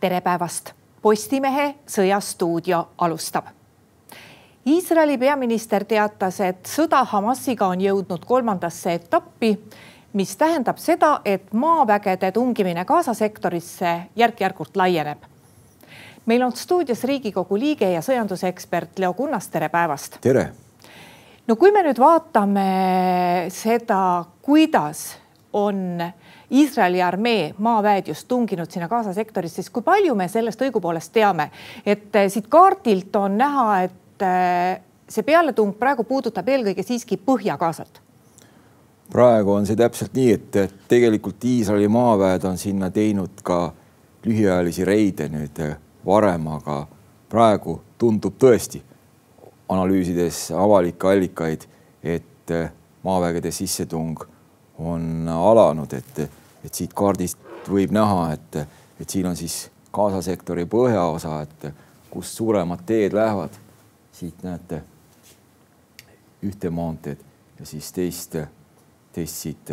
tere päevast. Postimehe Sõjastuudio alustab. Iisraeli peaminister teatas, et sõda Hamasiga on jõudnud kolmandasse etappi, mis tähendab seda, et maavägede tungimine Gaza sektorisse järk-järgult laieneb. meil on stuudios Riigikogu liige ja sõjandusekspert Leo Kunnas, tere päevast. tere. no kui me nüüd vaatame seda, kuidas on Iisraeli armee maaväed just tunginud sinna Gaza sektorisse, siis kui palju me sellest õigupoolest teame, et eh, siit kaardilt on näha, et eh, see pealetung praegu puudutab eelkõige siiski Põhja-Gazat? praegu on see täpselt nii, et tegelikult Iisraeli maaväed on sinna teinud ka lühiajalisi reide nüüd eh, varem, aga praegu tundub tõesti, analüüsides avalikke allikaid, et maavägede sissetung on alanud, et et siit kaardist võib näha, et, et siin on siis Gaza sektori põhjaosa, et kust suuremad teed lähevad. siit näete ühte maanteed ja siis teist, teist siit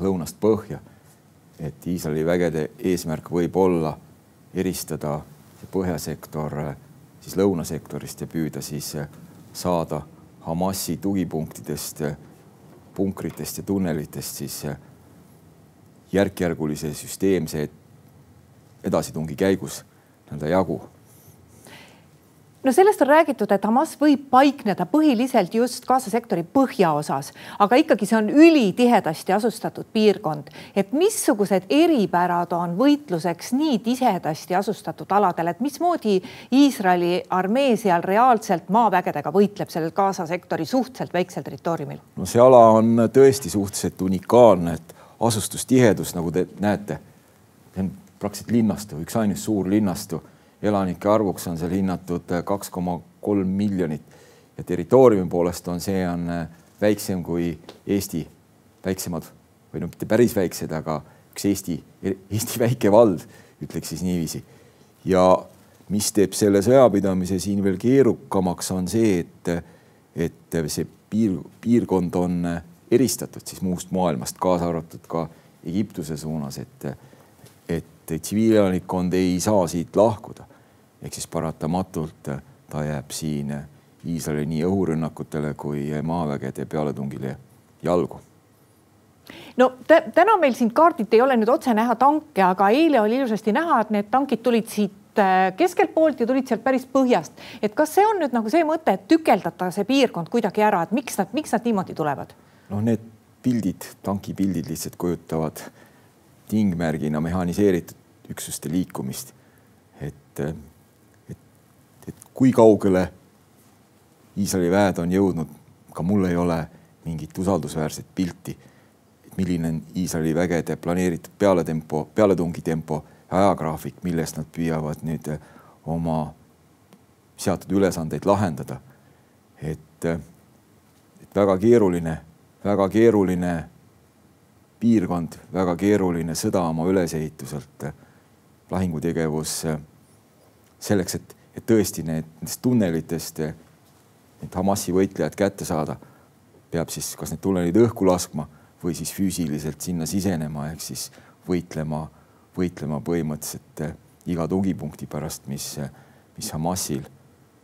lõunast põhja. et Iisraeli vägede eesmärk võib olla eristada see põhjasektor siis lõunasektorist ja püüda siis saada Hamasi tugipunktidest, punkritest ja tunnelitest siis järk-järgulise süsteemse edasitungi käigus nii-öelda jagu no sellest on räägitud, et Hamas võib paikneda põhiliselt just Gaza sektori põhjaosas, aga ikkagi see on ülitihedasti asustatud piirkond. et missugused eripärad on võitluseks nii tihedasti asustatud aladel, et mismoodi Iisraeli armee seal reaalselt maavägedega võitleb sellel Gaza sektori suhteliselt väiksel territooriumil? no see ala on tõesti suhteliselt unikaalne, et asustustihedus, nagu te näete, see on praktiliselt linnastu, üksainus suur linnastu. elanike arvuks on seal hinnatud kaks koma kolm miljonit ja territooriumi poolest on see on äh, väiksem kui Eesti väiksemad või no mitte päris väiksed, aga üks Eesti, Eesti väike vald, ütleks siis niiviisi. ja mis teeb selle sõjapidamise siin veel keerukamaks, on see, et, et see piir, piirkond on äh, eristatud siis muust maailmast, kaasa arvatud ka Egiptuse suunas, et, et tsiviilelanikkond ei saa siit lahkuda. ehk siis paratamatult ta jääb siin Iisraeli nii õhurünnakutele kui maavägede pealetungile jalgu no täna meil siin kaardilt ei ole nüüd otse näha tanke, aga eile oli ilusasti näha, et need tankid tulid siit äh, keskelt poolt ja tulid sealt päris põhjast. et kas see on nüüd nagu see mõte, et tükeldada see piirkond kuidagi ära, et miks nad, miks nad niimoodi tulevad? Noh, need pildid, tankipildid lihtsalt kujutavad tingmärgina mehhaniseeritud üksuste liikumist. et, et, et kui kaugele Iisraeli väed on jõudnud, ka mul ei ole mingit usaldusväärset pilti, et milline on Iisraeli vägede planeeritud pealetempo, pealetungitempo ja ajagraafik, millest nad püüavad nüüd oma seatud ülesandeid lahendada. et, et väga keeruline väga keeruline piirkond, väga keeruline sõda oma ülesehituselt, lahingutegevus selleks, et, et tõesti need, nendest tunnelitest need Hamasi võitlejad kätte saada, peab siis kas need tunnelid õhku laskma või siis füüsiliselt sinna sisenema, ehk siis võitlema, võitlema põhimõtteliselt iga tugipunkti pärast, mis, mis Hamasil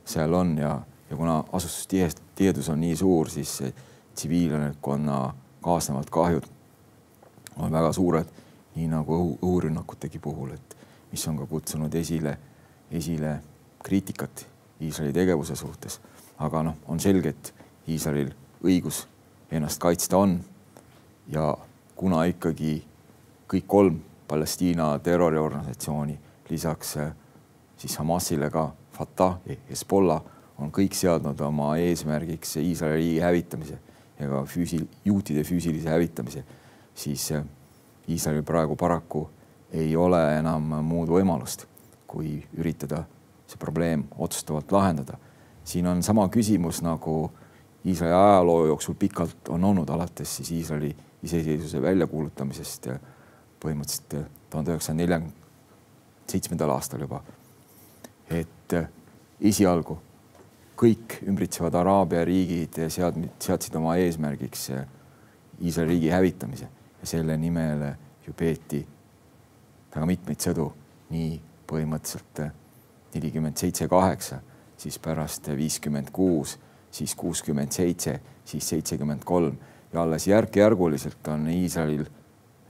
seal on. Ja, ja kuna asustustihedus on nii suur, siis tsiviilelanikkonna kaasnevad kahjud on väga suured, nii nagu õhu, õhurünnakutegi puhul, et mis on ka kutsunud esile, esile kriitikat Iisraeli tegevuse suhtes. aga noh, on selge, et Iisraelil õigus ennast kaitsta on ja kuna ikkagi kõik kolm Palestiina terroriorganisatsiooni lisaks eh, siis Hamasile ka Fatah Hezbollah on kõik seadnud oma eesmärgiks Iisraeli hävitamise ja ka füüsil-, juutide füüsilise hävitamise, siis äh, Iisraelil praegu paraku ei ole enam muud võimalust, kui üritada see probleem otsustavalt lahendada. siin on sama küsimus nagu Iisraeli ajaloo jooksul pikalt on olnud, alates siis Iisraeli iseseisvuse väljakuulutamisest äh, põhimõtteliselt äh, tuhande üheksasaja neljakümne seitsmendal aastal juba. et esialgu kõik ümbritsevad Araabia riigid sead-, seadsid oma eesmärgiks eh, Iisraeli riigi hävitamise. Ja selle nimel ju peeti väga mitmeid sõdu. Nii põhimõtteliselt nelikümmend seitse, kaheksa, siis pärast viiskümmend kuus, siis kuuskümmend seitse, siis seitsekümmend kolm. Ja alles järk-järguliselt on Iisraelil,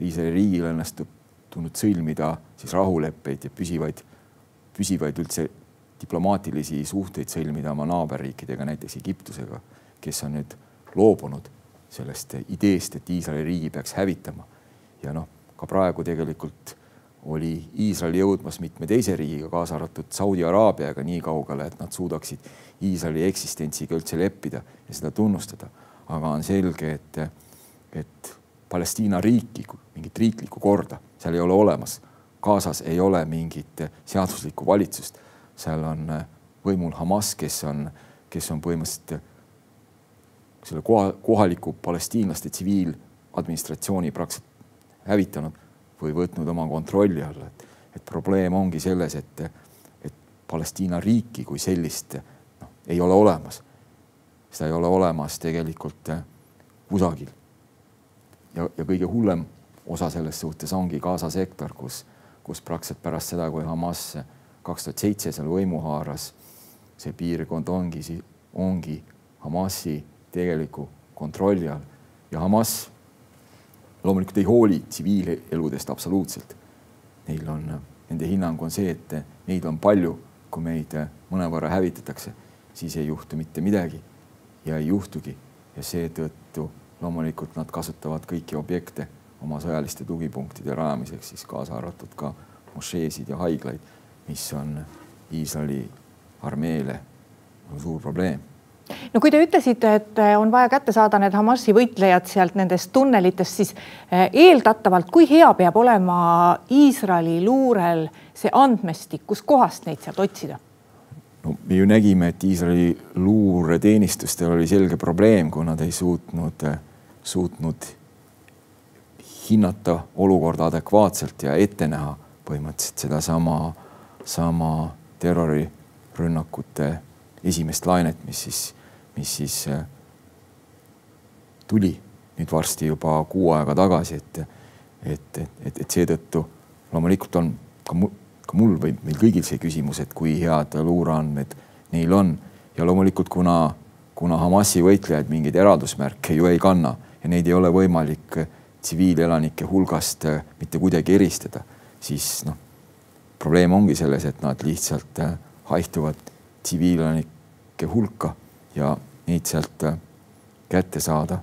Iisraeli riigil õnnestunud sõlmida siis rahuleppeid ja püsivaid, püsivaid üldse diplomaatilisi suhteid sõlmida oma naaberriikidega, näiteks Egiptusega, kes on nüüd loobunud sellest ideest, et Iisraeli riigi peaks hävitama. ja noh, ka praegu tegelikult oli Iisrael jõudmas mitme teise riigiga, kaasa arvatud Saudi Araabiaga nii kaugele, et nad suudaksid Iisraeli eksistentsiga üldse leppida ja seda tunnustada. aga on selge, et, et Palestiina riiki, mingit riiklikku korda seal ei ole olemas. Gazas ei ole mingit seaduslikku valitsust, seal on võimul Hamas, kes on, kes on põhimõtteliselt selle koha, kohaliku palestiinlaste tsiviiladministratsiooni praktiliselt hävitanud või võtnud oma kontrolli alla, et, et probleem ongi selles, et, et Palestiina riiki kui sellist noh, ei ole olemas. seda ei ole olemas tegelikult eh, kusagil. ja, ja kõige hullem osa selles suhtes ongi Gaza sektor, kus, kus praktiliselt pärast seda, kui Hamas kaks tuhat seitse seal võimu haaras, see piirkond ongi, ongi Hamasi tegeliku kontrolli all. Ja Hamas loomulikult ei hooli tsiviileludest absoluutselt. Neil on, nende hinnang on see, et neid on palju, kui meid mõnevõrra hävitatakse, siis ei juhtu mitte midagi ja ei juhtugi. Ja seetõttu loomulikult nad kasutavad kõiki objekte oma sõjaliste tugipunktide rajamiseks, siis kaasa arvatud ka mošeesid ja haiglaid, mis on Iisraeli armeele suur probleem no kui te ütlesite, et eh, on vaja kätte saada need Hamasi võitlejad sealt nendest tunnelitest, siis eh, eeldatavalt, kui hea peab olema Iisraeli luurel see andmestik, kuskohast neid sealt otsida? no me ju nägime, et Iisraeli luureteenistustel oli selge probleem, kui nad ei suutnud, suutnud hinnata olukorda adekvaatselt ja ette näha põhimõtteliselt sedasama, sama terrorirünnakute esimest lainet, mis siis mis siis äh, tuli nüüd varsti juba kuu aega tagasi, et, et, et, et seetõttu loomulikult on ka mul, ka mul või meil kõigil see küsimus, et kui head luureandmed neil on. Ja loomulikult kuna, kuna Hamasi võitlejaid mingeid eraldusmärke ju ei kanna ja neid ei ole võimalik tsiviilelanike hulgast äh, mitte kuidagi eristada, siis noh, probleem ongi selles, et nad lihtsalt äh, haihtuvad tsiviilelanike hulka ja neid sealt äh, kätte saada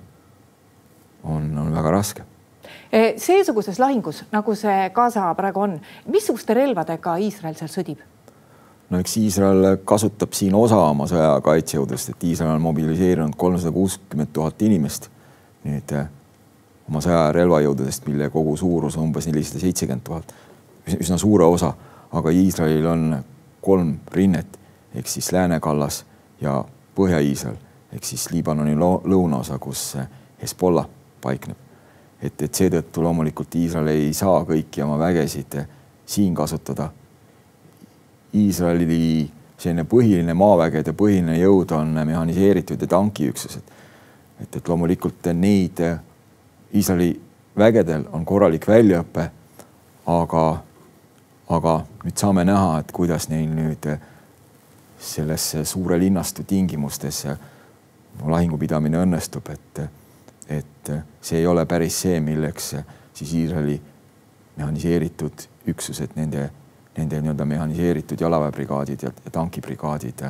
on, on väga raske. Eh, seesuguses lahingus, nagu see Gaza praegu on, missuguste relvadega Iisrael seal sõdib? no eks Iisrael kasutab siin osa oma sõja kaitsejõududest, et Iisrael on mobiliseerinud kolmsada kuuskümmend tuhat inimest nüüd äh, oma sõja relvajõududest, mille kogu suurus on umbes nelisada seitsekümmend tuhat, üsna suure osa, aga Iisraelil on kolm rinnet ehk siis Lääne kallas ja Põhja-Iisrael ehk siis Liibanoni lõunaosa, kus Hezbollah paikneb. et, et seetõttu loomulikult Iisrael ei saa kõiki oma vägesid siin kasutada. Iisraeli selline põhiline maavägede põhiline jõud on mehhaniseeritud ja tankiüksused. et, et loomulikult neid Iisraeli vägedel on korralik väljaõpe, aga, aga nüüd saame näha, et kuidas neil nüüd selles suure linnastu tingimustes lahingupidamine õnnestub, et, et see ei ole päris see, milleks siis Iisraeli mehhaniseeritud üksused, nende, nende nii-öelda mehhaniseeritud jalaväebrigaadid ja, ja tankibrigaadid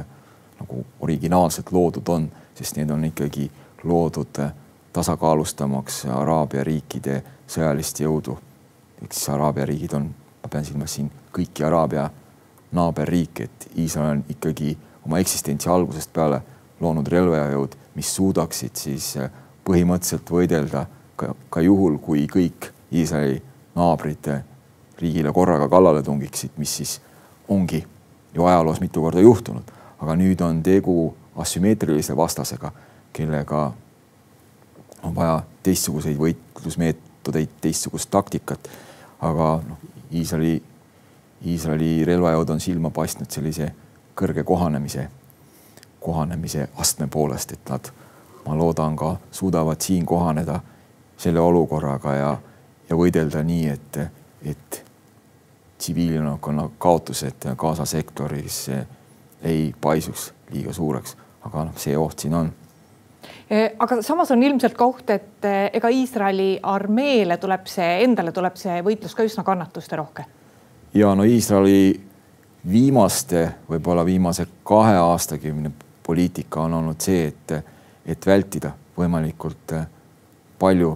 nagu originaalselt loodud on, sest need on ikkagi loodud tasakaalustamaks Araabia riikide sõjalist jõudu. eks Araabia riigid on, ma pean silmas siin kõiki Araabia naaberriike, et Iisrael on ikkagi oma eksistentsi algusest peale loonud relvajõud, mis suudaksid siis äh, põhimõtteliselt võidelda ka, ka juhul, kui kõik Iisraeli naabrid äh, riigile korraga kallale tungiksid, mis siis ongi ju ajaloos mitu korda juhtunud, aga nüüd on tegu asümmeetrilise vastasega, kellega on vaja teistsuguseid võitlusmeetodeid, teistsugust taktikat. Aga noh, Iisraeli, Iisraeli relvajõud on silma paistnud sellise kõrge kohanemise kohanemise astme poolest, et nad, ma loodan ka, suudavad siin kohaneda selle olukorraga ja, ja võidelda nii, et, et tsiviilelanikkonna kaotused Gaza sektoris ei paisuks liiga suureks, aga noh, see oht siin on aga samas on ilmselt ka oht, et ega Iisraeli armeele tuleb see, endale tuleb see võitlus ka üsna kannatusterohke. ja no Iisraeli viimaste, võib-olla viimase kahe aastakümne poliitika on olnud see, et, et vältida võimalikult palju,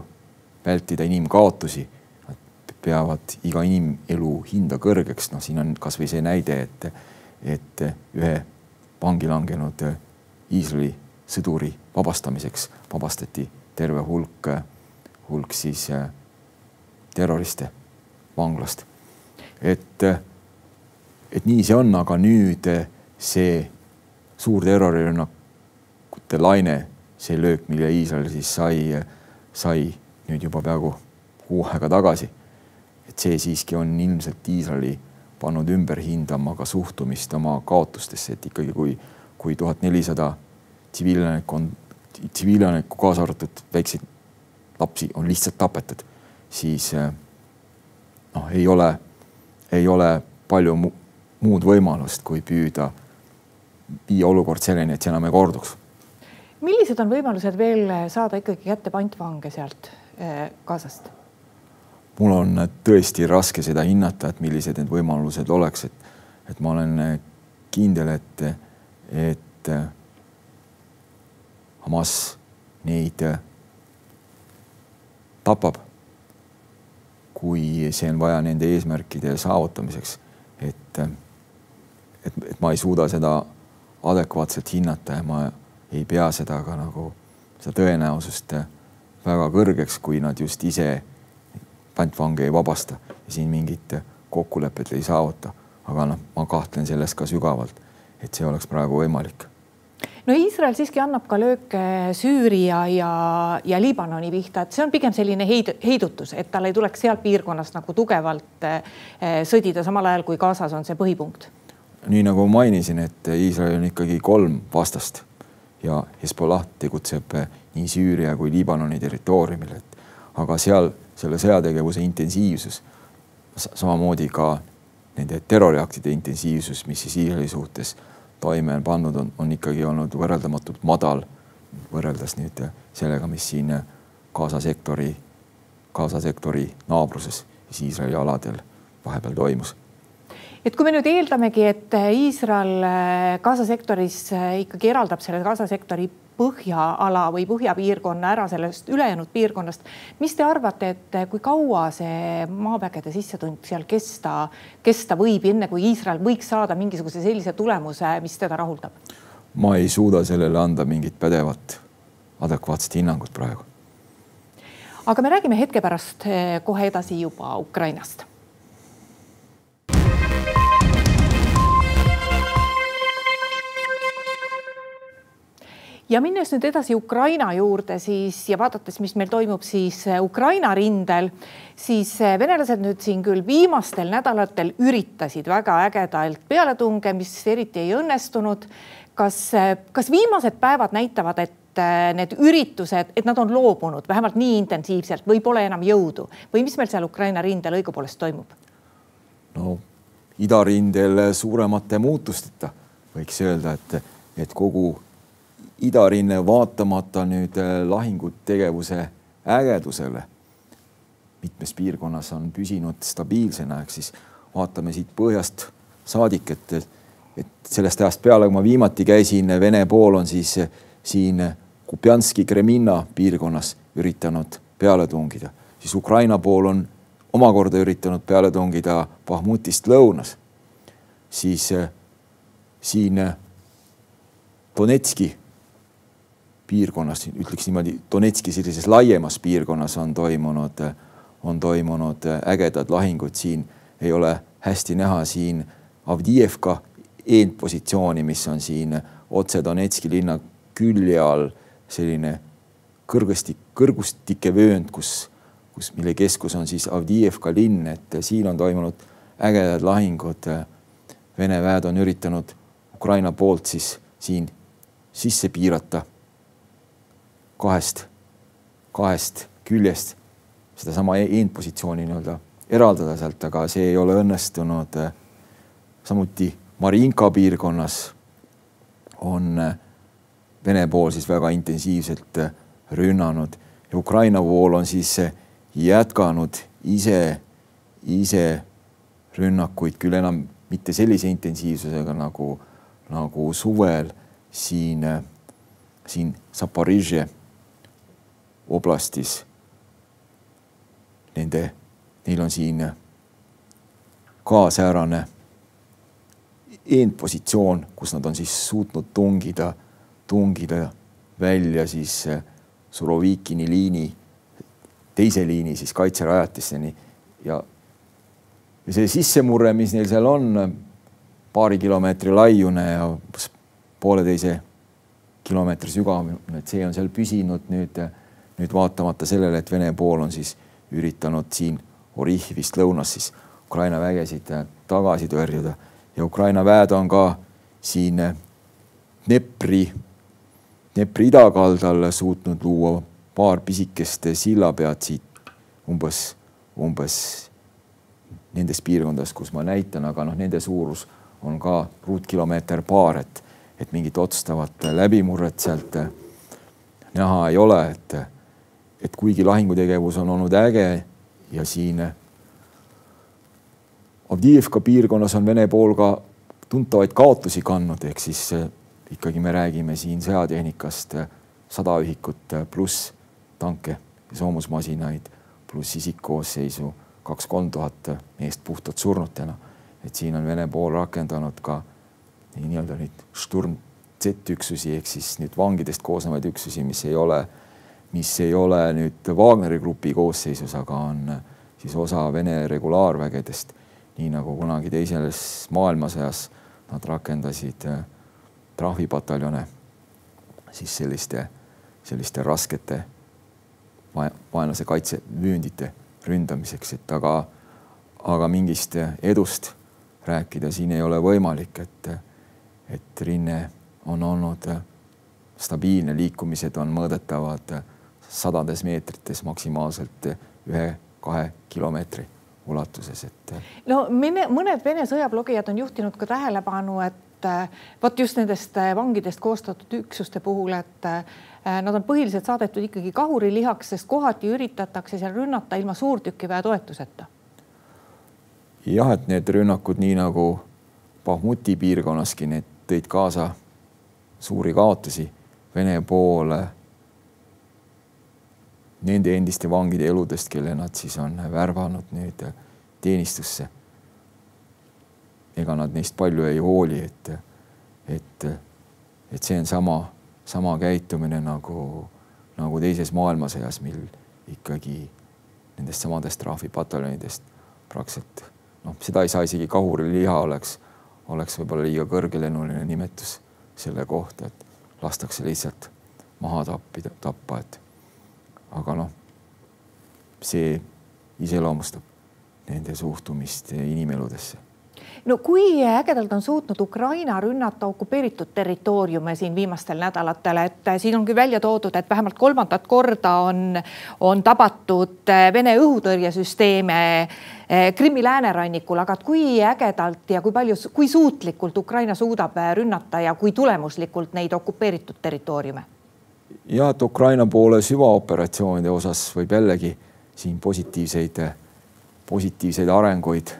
vältida inimkaotusi. Nad peavad iga inimelu hinda kõrgeks, noh, siin on kasvõi see näide, et, et ühe vangi langenud Iisraeli sõduri vabastamiseks vabastati terve hulk, hulk siis terroriste vanglast. et et nii see on, aga nüüd see suur terrorirünnakute laine, see löök, mille Iisrael siis sai, sai nüüd juba peaaegu kuu aega tagasi. et see siiski on ilmselt Iisraeli pannud ümber hindama ka suhtumist oma kaotustesse, et ikkagi kui, kui tuhat nelisada tsiviilelanikkond, tsiviilelanikku kaasa arvatud väikseid lapsi on lihtsalt tapetud, siis noh, ei ole, ei ole palju mu muud võimalust, kui püüda viia olukord selleni, et see enam ei korduks. millised on võimalused veel saada ikkagi kätte pantvange sealt eh, Gazast? mul on tõesti raske seda hinnata, et millised need võimalused oleks, et, et ma olen kindel, et, et Hamas neid tapab, kui see on vaja nende eesmärkide saavutamiseks. et et, et ma ei suuda seda adekvaatselt hinnata ja ma ei pea seda ka nagu seda tõenäosust väga kõrgeks, kui nad just ise pantvange ei vabasta ja siin mingit kokkulepet ei saavuta. aga noh, ma kahtlen selles ka sügavalt, et see oleks praegu võimalik no Iisrael siiski annab ka lööke Süüria ja, ja Liibanoni pihta, et see on pigem selline heid, heidutus, et tal ei tuleks sealt piirkonnast nagu tugevalt eh, sõdida, samal ajal kui Gazas on see põhipunkt. Nii nagu mainisin, et Iisraelil on ikkagi kolm vastast ja Hezbollah tegutseb nii Süüria kui Liibanoni territooriumil, et aga seal selle sõjategevuse intensiivsus, samamoodi ka nende terroriaktide intensiivsus, mis siis Iisraeli suhtes toime on pannud, on, on ikkagi olnud võrreldamatult madal võrreldes nüüd sellega, mis siin Gaza sektori, Gaza sektori naabruses, siis Iisraeli aladel vahepeal toimus. Et kui me nüüd eeldamegi, et Iisrael Gaza sektoris ikkagi eraldab selle Gaza sektori põhjaala või põhjapiirkonna ära sellest ülejäänud piirkonnast. mis te arvate, et äh, kui kaua see maavägede sissetung seal kesta, kesta võib, enne kui Iisrael võiks saada mingisuguse sellise tulemuse, mis teda rahuldab? ma ei suuda sellele anda mingit pädevat, adekvaatset hinnangut praegu. aga me räägime hetke pärast kohe edasi juba Ukrainast ja minnes nüüd edasi Ukraina juurde, siis ja vaadates, mis meil toimub siis äh, Ukraina rindel, siis äh, venelased nüüd siin küll viimastel nädalatel üritasid väga ägedalt pealetunge, mis eriti ei õnnestunud. kas, äh, kas viimased päevad näitavad, et need üritused, et nad on loobunud vähemalt nii intensiivselt või pole enam jõudu või mis meil seal Ukraina rindel õigupoolest toimub? no idarindel suuremate muutusteta võiks öelda, et, et kogu idarinne vaatamata nüüd äh, lahingutegevuse ägedusele mitmes piirkonnas on püsinud stabiilsena, ehk siis vaatame siit põhjast saadik, et, et sellest ajast peale, kui ma viimati käisin, Vene pool on siis siin Kupjanski Kreminna piirkonnas üritanud peale tungida, siis Ukraina pool on omakorda üritanud peale tungida Bahmutist lõunas. siis siin Donetski piirkonnas, ütleks niimoodi, Donetski sellises laiemas piirkonnas on toimunud, on toimunud ägedad lahingud, siin. Ei ole hästi näha siin Avdiivka eendpositsiooni, mis on siin otse Donetski linna külje all. Selline kõrgustik, kõrgustike vöönd, kus, kus, mille keskus on siis Avdiivka linn, et siin on toimunud ägedad lahingud. Vene väed on üritanud Ukraina poolt siis siin sisse piirata kahest, kahest küljest sedasama eendpositsiooni nii-öelda eraldada sealt, aga see ei ole õnnestunud. samuti Marinka piirkonnas on Vene pool siis väga intensiivselt rünnanud ja Ukraina pool on siis jätkanud ise, ise rünnakuid küll enam mitte sellise intensiivsusega nagu, nagu suvel siin, siin Zaporižje oblastis. Nende, neil on siin ka säärane eendpositsioon, kus nad on siis suutnud tungida, tungida välja siis Surovikini liini, teise liini siis kaitserajatisteni ja ja see sissemurre, mis neil seal on, paari kilomeetri laiune ja pooleteise kilomeetri sügavune, et see on seal püsinud nüüd, nüüd vaatamata sellele, et Vene pool on siis üritanud siin Orihhivist lõunas siis Ukraina vägesid tagasi tõrjuda. Ja Ukraina väed on ka siin Dnepri, Dnepri idakaldal suutnud luua paar pisikest sillapead siit umbes, umbes nendes piirkondades, kus ma näitan, aga noh, nende suurus on ka ruutkilomeeter paar, et, et mingit otsustavat läbimurret sealt näha ei ole, et, et kuigi lahingutegevus on olnud äge ja siin Avdiivka piirkonnas on Vene pool ka tuntavaid kaotusi kandnud, ehk siis ikkagi me räägime siin sõjatehnikast sada ühikut pluss tanke ja soomusmasinaid pluss isikkoosseisu kaks-kolm tuhat meest puhtalt surnutena. et siin on Vene pool rakendanud ka nii-öelda neid Sturm Z-üksusi ehk siis nüüd vangidest koosnevaid üksusi, mis ei ole, mis ei ole nüüd Wagneri grupi koosseisus, aga on siis osa Vene regulaarvägedest, nii nagu kunagi teises maailmasõjas nad rakendasid äh, trahvipataljone siis selliste, selliste raskete vaenlase kaitsevööndite ründamiseks, et aga, aga mingist edust rääkida siin ei ole võimalik, et, et rinne on olnud stabiilne, liikumised on mõõdetavad sadades meetrites maksimaalselt ühe-kahe kilomeetri ulatuses, et. no mene, mõned Vene sõjablogijad on juhtinud ka tähelepanu, et vot just nendest vangidest koostatud üksuste puhul, et Äh, nad on põhiliselt saadetud ikkagi kahurilihaks, sest kohati üritatakse seal rünnata ilma suurtükiväe toetuseta. jah, et need rünnakud, nii nagu Bahmuti piirkonnaski, need tõid kaasa suuri kaotusi Vene poole nende endiste vangide eludest, kelle nad siis on värvanud nüüd teenistusse. ega nad neist palju ei hooli, et, et, et see on sama sama käitumine nagu, nagu teises maailmasõjas, mil ikkagi nendest samadest trahvipataljonidest praktiliselt noh, seda ei saa isegi kahuriliha oleks, oleks võib-olla liiga kõrgelennuline nimetus selle kohta, et lastakse lihtsalt maha tappida, tappa, et aga noh, see iseloomustab nende suhtumist inimeludesse no kui ägedalt on suutnud Ukraina rünnata okupeeritud territooriume siin viimastel nädalatel, et siin on küll välja toodud, et vähemalt kolmandat korda on, on tabatud Vene õhutõrjesüsteeme äh, Krimmi läänerannikul, aga et kui ägedalt ja kui palju, kui suutlikult Ukraina suudab rünnata ja kui tulemuslikult neid okupeeritud territooriume? Ja et Ukraina poole süvaoperatsioonide osas võib jällegi siin positiivseid, positiivseid arenguid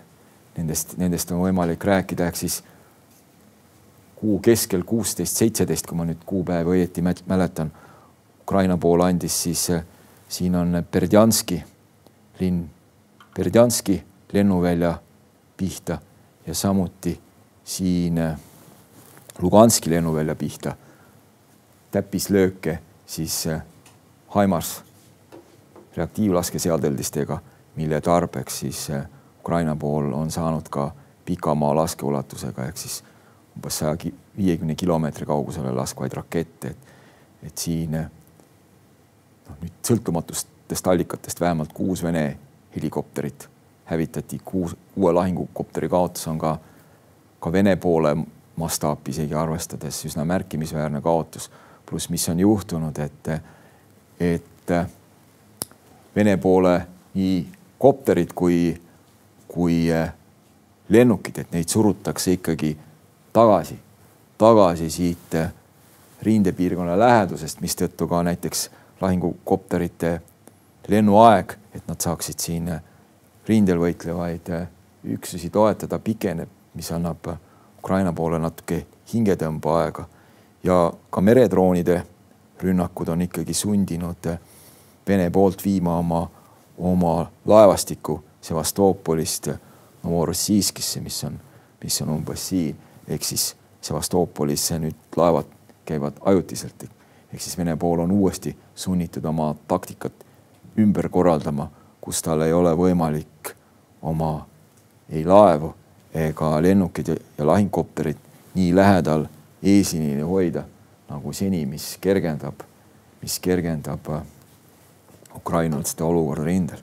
nendest, nendest on võimalik rääkida, ehk siis kuu keskel kuusteist, seitseteist, kui ma nüüd kuupäeva õieti mäletan, Ukraina pool andis siis, siin on Berdjanski linn, Berdjanski lennuvälja pihta ja samuti siin Luganski lennuvälja pihta täppislööke siis Haimars reaktiivlaskeseadeldistega, mille tarbeks siis Ukraina pool on saanud ka pikamaa laskeulatusega ehk siis umbes saja viiekümne kilomeetri kaugusele laskvaid rakette, et, et siin noh, nüüd sõltumatustest allikatest vähemalt kuus Vene helikopterit hävitati, kuus, kuue lahingukopteri kaotus on ka, ka Vene poole mastaapi isegi arvestades üsna märkimisväärne kaotus. Pluss, mis on juhtunud, et, et Vene poole nii kopterid kui kui lennukid, et neid surutakse ikkagi tagasi, tagasi siit rindepiirkonna lähedusest, mistõttu ka näiteks lahingukopterite lennuaeg, et nad saaksid siin rindel võitlevaid üksusi toetada, pikeneb, mis annab Ukraina poole natuke hingetõmbeaega ja ka meredroonide rünnakud on ikkagi sundinud Vene poolt viima oma, oma laevastikku Sevastoopolist Novorossijskisse, mis on, mis on umbes siin, ehk siis Sevastoopolisse nüüd laevad käivad ajutiselt. ehk siis Vene pool on uuesti sunnitud oma taktikat ümber korraldama, kus tal ei ole võimalik oma ei laevu ega lennukid ja lahingkopterid nii lähedal eesliinile hoida nagu seni, mis kergendab, mis kergendab äh, Ukrainal seda olukorda rindel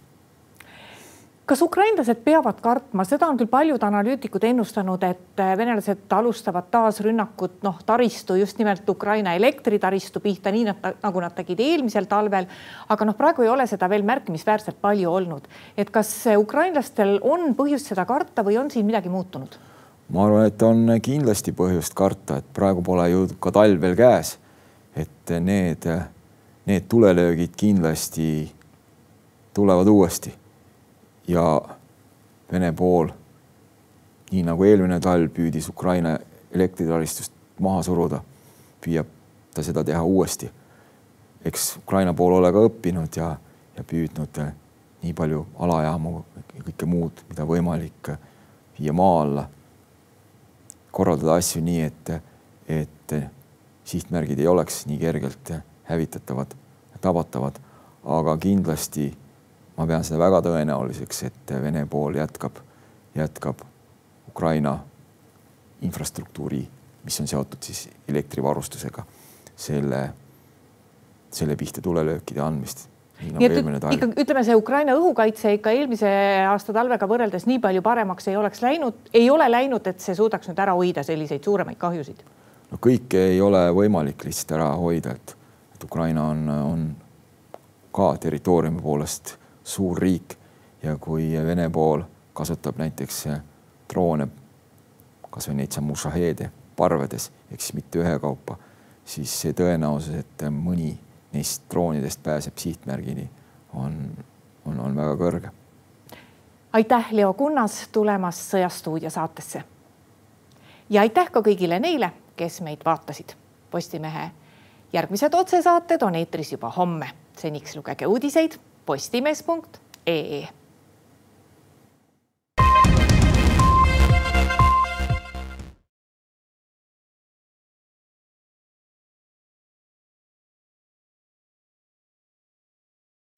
kas ukrainlased peavad kartma, seda on küll paljud analüütikud ennustanud, et äh, venelased alustavad taas rünnakut, noh, taristu just nimelt Ukraina elektritaristu pihta, nii nad, nagu nad tegid eelmisel talvel. aga noh, praegu ei ole seda veel märkimisväärselt palju olnud. et kas ukrainlastel on põhjust seda karta või on siin midagi muutunud? Ma arvan, et on kindlasti põhjust karta, et praegu pole ju ka talv veel käes. et need, need tulelöögid kindlasti tulevad uuesti ja Vene pool, nii nagu eelmine talv püüdis Ukraina elektritaristust maha suruda, püüab ta seda teha uuesti. eks Ukraina pool ole ka õppinud ja, ja püüdnud nii palju alajaamu ja kõike muud, mida võimalik, viia maa alla. Korraldada asju nii, et, et sihtmärgid ei oleks nii kergelt hävitatavad, tabatavad, aga kindlasti ma pean seda väga tõenäoliseks, et Vene pool jätkab, jätkab Ukraina infrastruktuuri, mis on seotud siis elektrivarustusega, selle, selle pihta tulelöökide andmist nii nagu eelmine talv. ikka ütleme, see Ukraina õhukaitse ikka eelmise aasta talvega võrreldes nii palju paremaks ei oleks läinud, ei ole läinud, et see suudaks nüüd ära hoida selliseid suuremaid kahjusid? no kõike ei ole võimalik lihtsalt ära hoida, et, et Ukraina on, on ka territooriumi poolest suur riik ja kui Vene pool kasutab näiteks droone, kasvõi neid samu šaheede parvedes, ehk siis mitte ühekaupa, siis see tõenäosus, et mõni neist droonidest pääseb sihtmärgini, on, on, on väga kõrge. aitäh, Leo Kunnas, tulemast Sõjastuudio saatesse. ja aitäh ka kõigile neile, kes meid vaatasid. Postimehe järgmised otsesaated on eetris juba homme. seniks lugege uudiseid postimees.ee